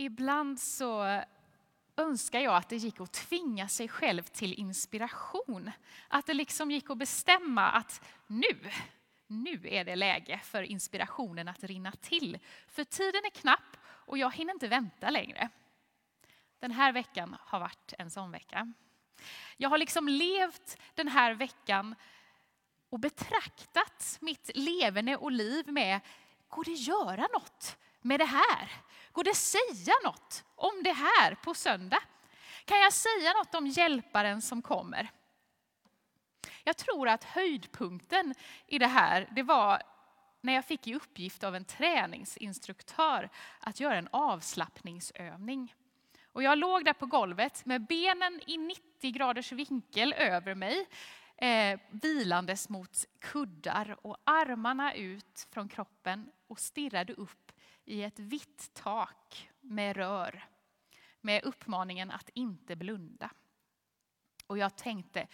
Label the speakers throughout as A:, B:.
A: Ibland så önskar jag att det gick att tvinga sig själv till inspiration. Att det liksom gick att bestämma att nu, nu är det läge för inspirationen att rinna till. För tiden är knapp och jag hinner inte vänta längre. Den här veckan har varit en sån vecka. Jag har liksom levt den här veckan och betraktat mitt levande och liv med, går det göra något med det här? Går det säga något om det här på söndag? Kan jag säga något om hjälparen som kommer? Jag tror att höjdpunkten i det här, det var när jag fick i uppgift av en träningsinstruktör att göra en avslappningsövning. Och jag låg där på golvet med benen i 90 graders vinkel över mig, eh, vilandes mot kuddar och armarna ut från kroppen och stirrade upp i ett vitt tak med rör med uppmaningen att inte blunda. Och jag tänkte,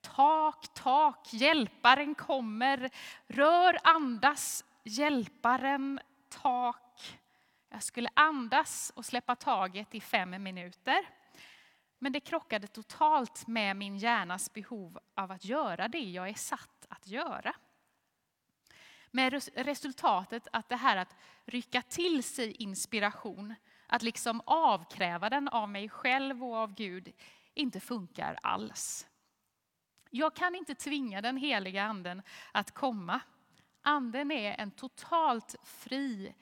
A: tak, tak, hjälparen kommer, rör, andas, hjälparen, tak. Jag skulle andas och släppa taget i fem minuter. Men det krockade totalt med min hjärnas behov av att göra det jag är satt att göra. Med resultatet att det här att rycka till sig inspiration, att liksom avkräva den av mig själv och av Gud, inte funkar alls. Jag kan inte tvinga den heliga anden att komma. Anden är en totalt fri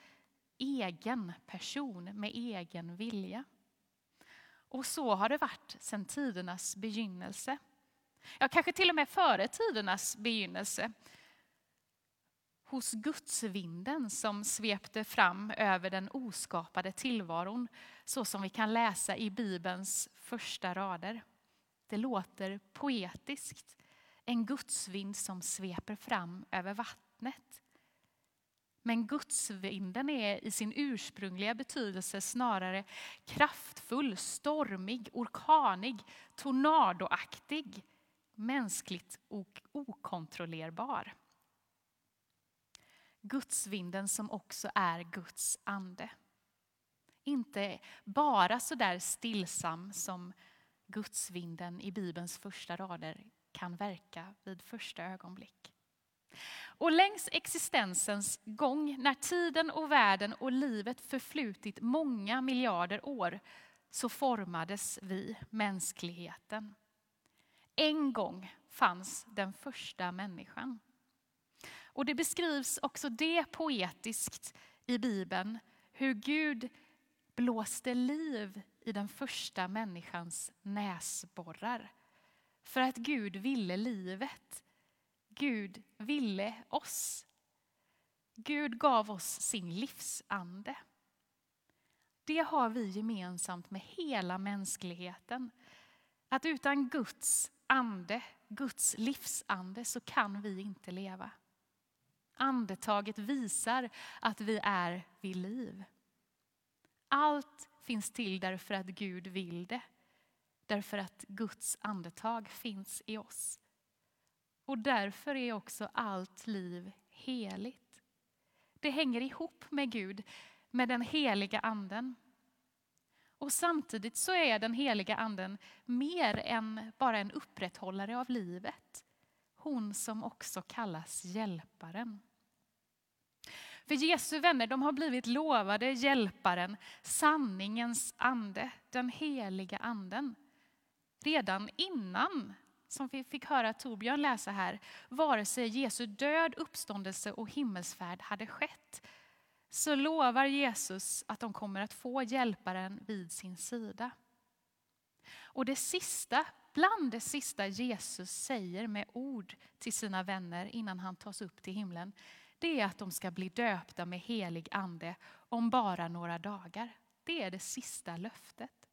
A: egen person med egen vilja. Och så har det varit sedan tidernas begynnelse. Ja, kanske till och med före tidernas begynnelse. Hos gudsvinden som svepte fram över den oskapade tillvaron, så som vi kan läsa i Bibelns första rader. Det låter poetiskt. En gudsvind som sveper fram över vattnet. Men gudsvinden är i sin ursprungliga betydelse snarare kraftfull, stormig, orkanig, tornadoaktig, mänskligt och okontrollerbar. Gudsvinden som också är Guds ande. Inte bara så där stillsam som gudsvinden i Bibelns första rader kan verka vid första ögonblick. Och längs existensens gång, när tiden och världen och livet förflutit många miljarder år, så formades vi, mänskligheten. En gång fanns den första människan. Och det beskrivs också det poetiskt i Bibeln, hur Gud blåste liv i den första människans näsborrar. För att Gud ville livet. Gud ville oss. Gud gav oss sin livsande. Det har vi gemensamt med hela mänskligheten. Att utan Guds ande, Guds livsande, så kan vi inte leva. Andetaget visar att vi är vid liv. Allt finns till därför att Gud vill det. Därför att Guds andetag finns i oss. Och därför är också allt liv heligt. Det hänger ihop med Gud, med den heliga anden. Och samtidigt så är den heliga anden mer än bara en upprätthållare av livet. Hon som också kallas hjälparen. För Jesu vänner de har blivit lovade hjälparen, sanningens ande, den heliga anden. Redan innan, som vi fick höra Torbjörn läsa här, vare sig Jesu död, uppståndelse och himmelsfärd hade skett, så lovar Jesus att de kommer att få hjälparen vid sin sida. Och det sista, bland det sista Jesus säger med ord till sina vänner innan han tas upp till himlen, det är att de ska bli döpta med helig ande om bara några dagar. Det är det sista löftet.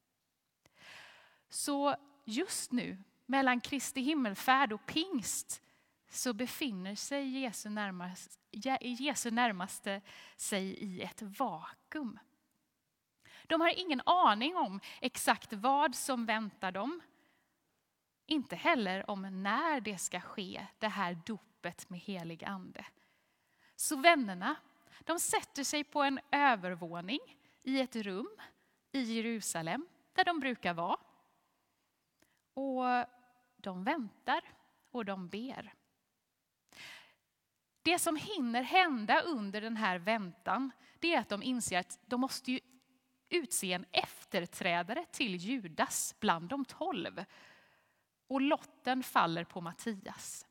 A: Så just nu, mellan Kristi himmelfärd och pingst, så befinner sig Jesu närmaste, Jesu närmaste sig i ett vakuum. De har ingen aning om exakt vad som väntar dem. Inte heller om när det ska ske, det här dopet med helig ande. Så vännerna, de sätter sig på en övervåning i ett rum i Jerusalem, där de brukar vara. Och de väntar och de ber. Det som hinner hända under den här väntan, det är att de inser att de måste ju utse en efterträdare till Judas bland de tolv. Och lotten faller på Mattias.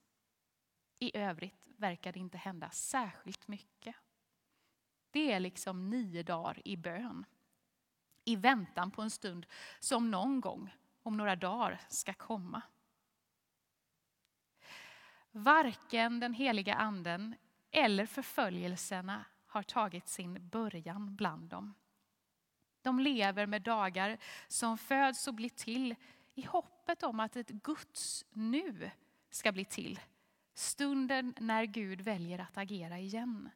A: I övrigt verkar det inte hända särskilt mycket. Det är liksom nio dagar i bön. I väntan på en stund som någon gång om några dagar ska komma. Varken den heliga anden eller förföljelserna har tagit sin början bland dem. De lever med dagar som föds och blir till i hoppet om att ett Guds nu ska bli till. Stunden när Gud väljer att agera igen.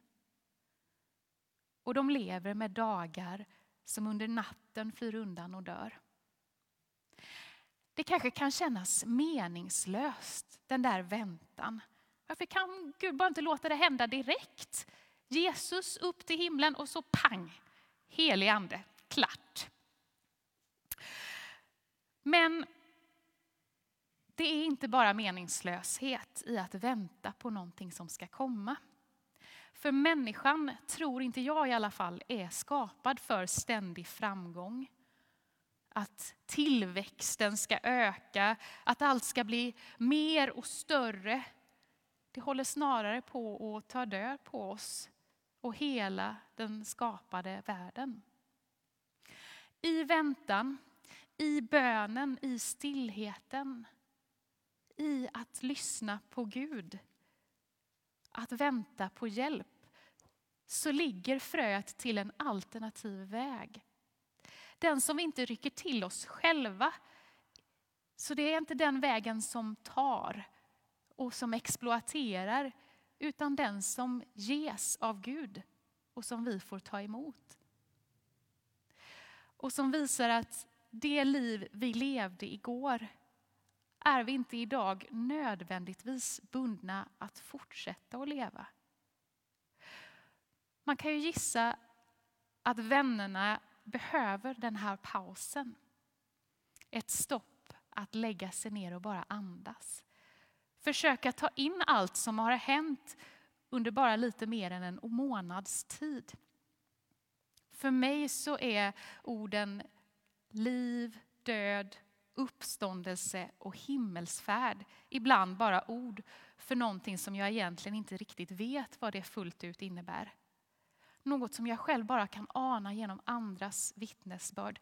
A: Och de lever med dagar som under natten flyr undan och dör. Det kanske kan kännas meningslöst, den där väntan. Varför kan Gud bara inte låta det hända direkt? Jesus upp till himlen och så pang, helig ande, klart. Men det är inte bara meningslöshet i att vänta på någonting som ska komma. För människan, tror inte jag i alla fall, är skapad för ständig framgång. Att tillväxten ska öka, att allt ska bli mer och större. Det håller snarare på att ta död på oss och hela den skapade världen. I väntan, i bönen, i stillheten, i att lyssna på Gud, att vänta på hjälp, så ligger fröet till en alternativ väg. Den som vi inte rycker till oss själva. Så det är inte den vägen som tar och som exploaterar, utan den som ges av Gud och som vi får ta emot. Och som visar att det liv vi levde igår är vi inte idag nödvändigtvis bundna att fortsätta att leva. Man kan ju gissa att vännerna behöver den här pausen. Ett stopp att lägga sig ner och bara andas. Försöka ta in allt som har hänt under bara lite mer än en månads tid. För mig så är orden liv, död, uppståndelse och himmelsfärd ibland bara ord för någonting som jag egentligen inte riktigt vet vad det fullt ut innebär. Något som jag själv bara kan ana genom andras vittnesbörd.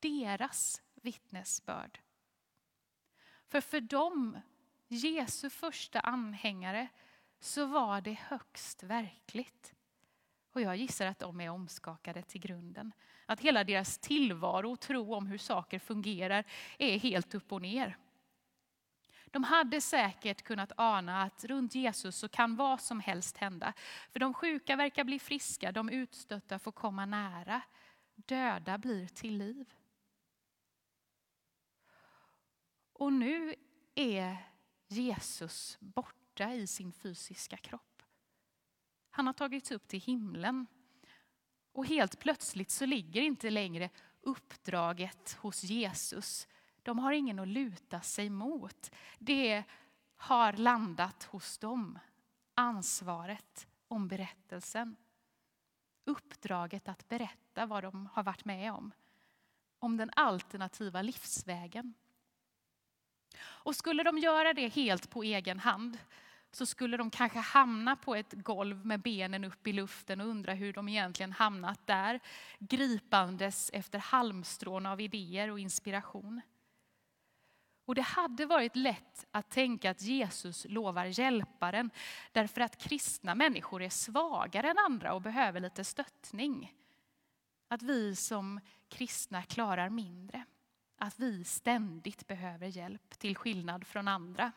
A: Deras vittnesbörd. För för dem, Jesu första anhängare, så var det högst verkligt. Och jag gissar att de är omskakade till grunden. Att hela deras tillvaro och tro om hur saker fungerar är helt upp och ner. De hade säkert kunnat ana att runt Jesus så kan vad som helst hända. För de sjuka verkar bli friska, de utstötta får komma nära. Döda blir till liv. Och nu är Jesus borta i sin fysiska kropp. Han har tagits upp till himlen. Och helt plötsligt så ligger inte längre uppdraget hos Jesus de har ingen att luta sig mot. Det har landat hos dem. Ansvaret om berättelsen. Uppdraget att berätta vad de har varit med om. Om den alternativa livsvägen. Och skulle de göra det helt på egen hand så skulle de kanske hamna på ett golv med benen upp i luften och undra hur de egentligen hamnat där. Gripandes efter halmstrån av idéer och inspiration. Och det hade varit lätt att tänka att Jesus lovar hjälparen därför att kristna människor är svagare än andra och behöver lite stöttning. Att vi som kristna klarar mindre. Att vi ständigt behöver hjälp till skillnad från andra.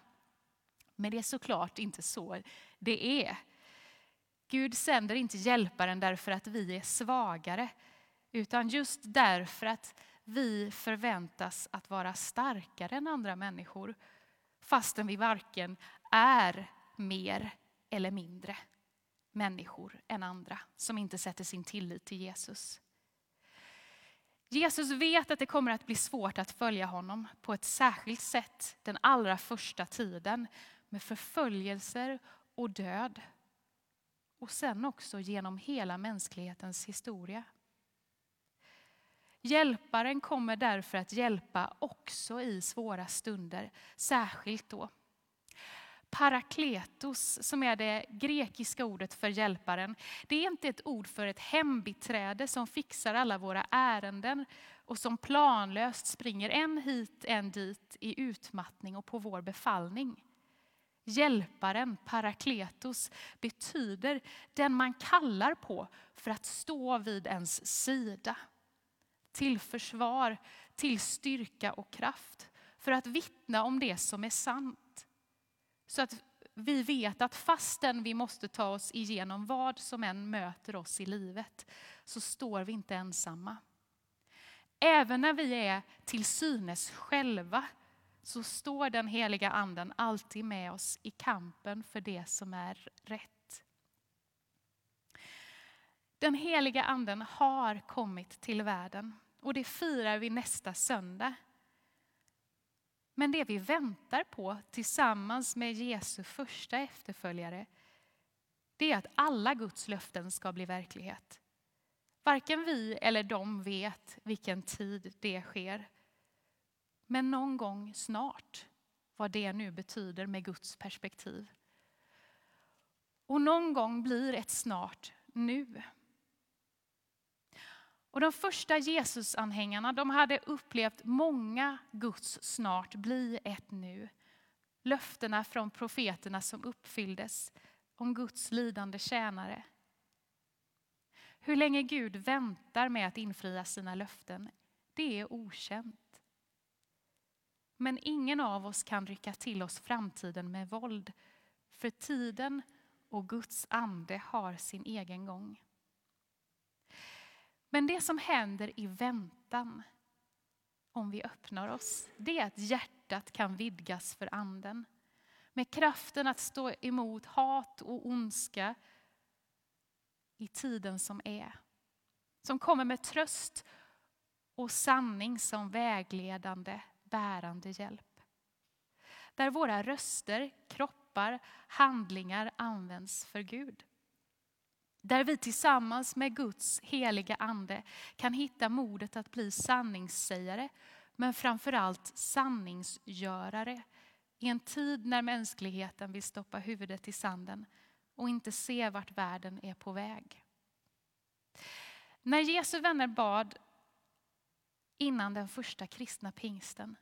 A: Men det är såklart inte så det är. Gud sänder inte hjälparen därför att vi är svagare utan just därför att vi förväntas att vara starkare än andra människor fastän vi varken är mer eller mindre människor än andra som inte sätter sin tillit till Jesus. Jesus vet att det kommer att bli svårt att följa honom på ett särskilt sätt den allra första tiden med förföljelser och död. Och sen också genom hela mänsklighetens historia. Hjälparen kommer därför att hjälpa också i svåra stunder, särskilt då. Parakletos, som är det grekiska ordet för hjälparen, det är inte ett ord för ett hembiträde som fixar alla våra ärenden och som planlöst springer en hit, en dit i utmattning och på vår befallning. Hjälparen, parakletos, betyder den man kallar på för att stå vid ens sida. Till försvar, till styrka och kraft. För att vittna om det som är sant. Så att vi vet att fastän vi måste ta oss igenom vad som än möter oss i livet, så står vi inte ensamma. Även när vi är till synes själva så står den heliga anden alltid med oss i kampen för det som är rätt. Den heliga anden har kommit till världen och det firar vi nästa söndag. Men det vi väntar på tillsammans med Jesu första efterföljare, det är att alla Guds löften ska bli verklighet. Varken vi eller de vet vilken tid det sker. Men någon gång snart, vad det nu betyder med Guds perspektiv. Och någon gång blir ett snart nu. Och de första Jesusanhängarna de hade upplevt många Guds snart bli ett nu. Löftena från profeterna som uppfylldes om Guds lidande tjänare. Hur länge Gud väntar med att infria sina löften, det är okänt. Men ingen av oss kan rycka till oss framtiden med våld, för tiden och Guds ande har sin egen gång. Men det som händer i väntan, om vi öppnar oss, det är att hjärtat kan vidgas för anden. Med kraften att stå emot hat och ondska i tiden som är. Som kommer med tröst och sanning som vägledande, bärande hjälp. Där våra röster, kroppar, handlingar används för Gud. Där vi tillsammans med Guds heliga ande kan hitta modet att bli sanningssägare, men framförallt sanningsgörare. I en tid när mänskligheten vill stoppa huvudet i sanden och inte se vart världen är på väg. När Jesu vänner bad innan den första kristna pingsten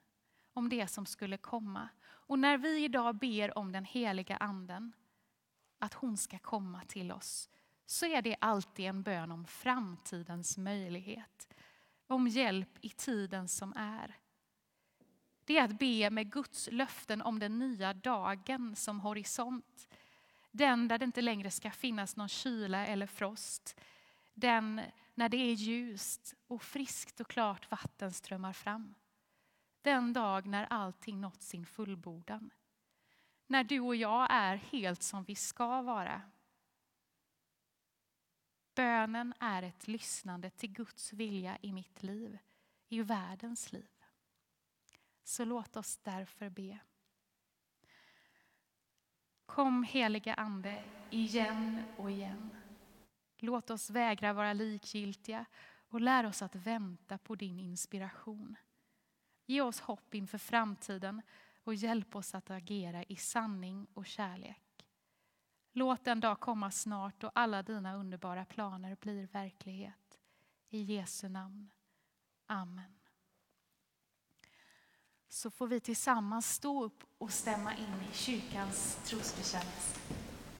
A: om det som skulle komma och när vi idag ber om den heliga anden, att hon ska komma till oss, så är det alltid en bön om framtidens möjlighet. Om hjälp i tiden som är. Det är att be med Guds löften om den nya dagen som horisont. Den där det inte längre ska finnas någon kyla eller frost. Den när det är ljust och friskt och klart vatten strömmar fram. Den dag när allting nått sin fullbordan. När du och jag är helt som vi ska vara. Bönen är ett lyssnande till Guds vilja i mitt liv, i världens liv. Så låt oss därför be. Kom heliga Ande igen och igen. Låt oss vägra vara likgiltiga och lär oss att vänta på din inspiration. Ge oss hopp inför framtiden och hjälp oss att agera i sanning och kärlek. Låt den dag komma snart och alla dina underbara planer blir verklighet. I Jesu namn. Amen. Så får vi tillsammans stå upp och stämma in i kyrkans trosbekännelse.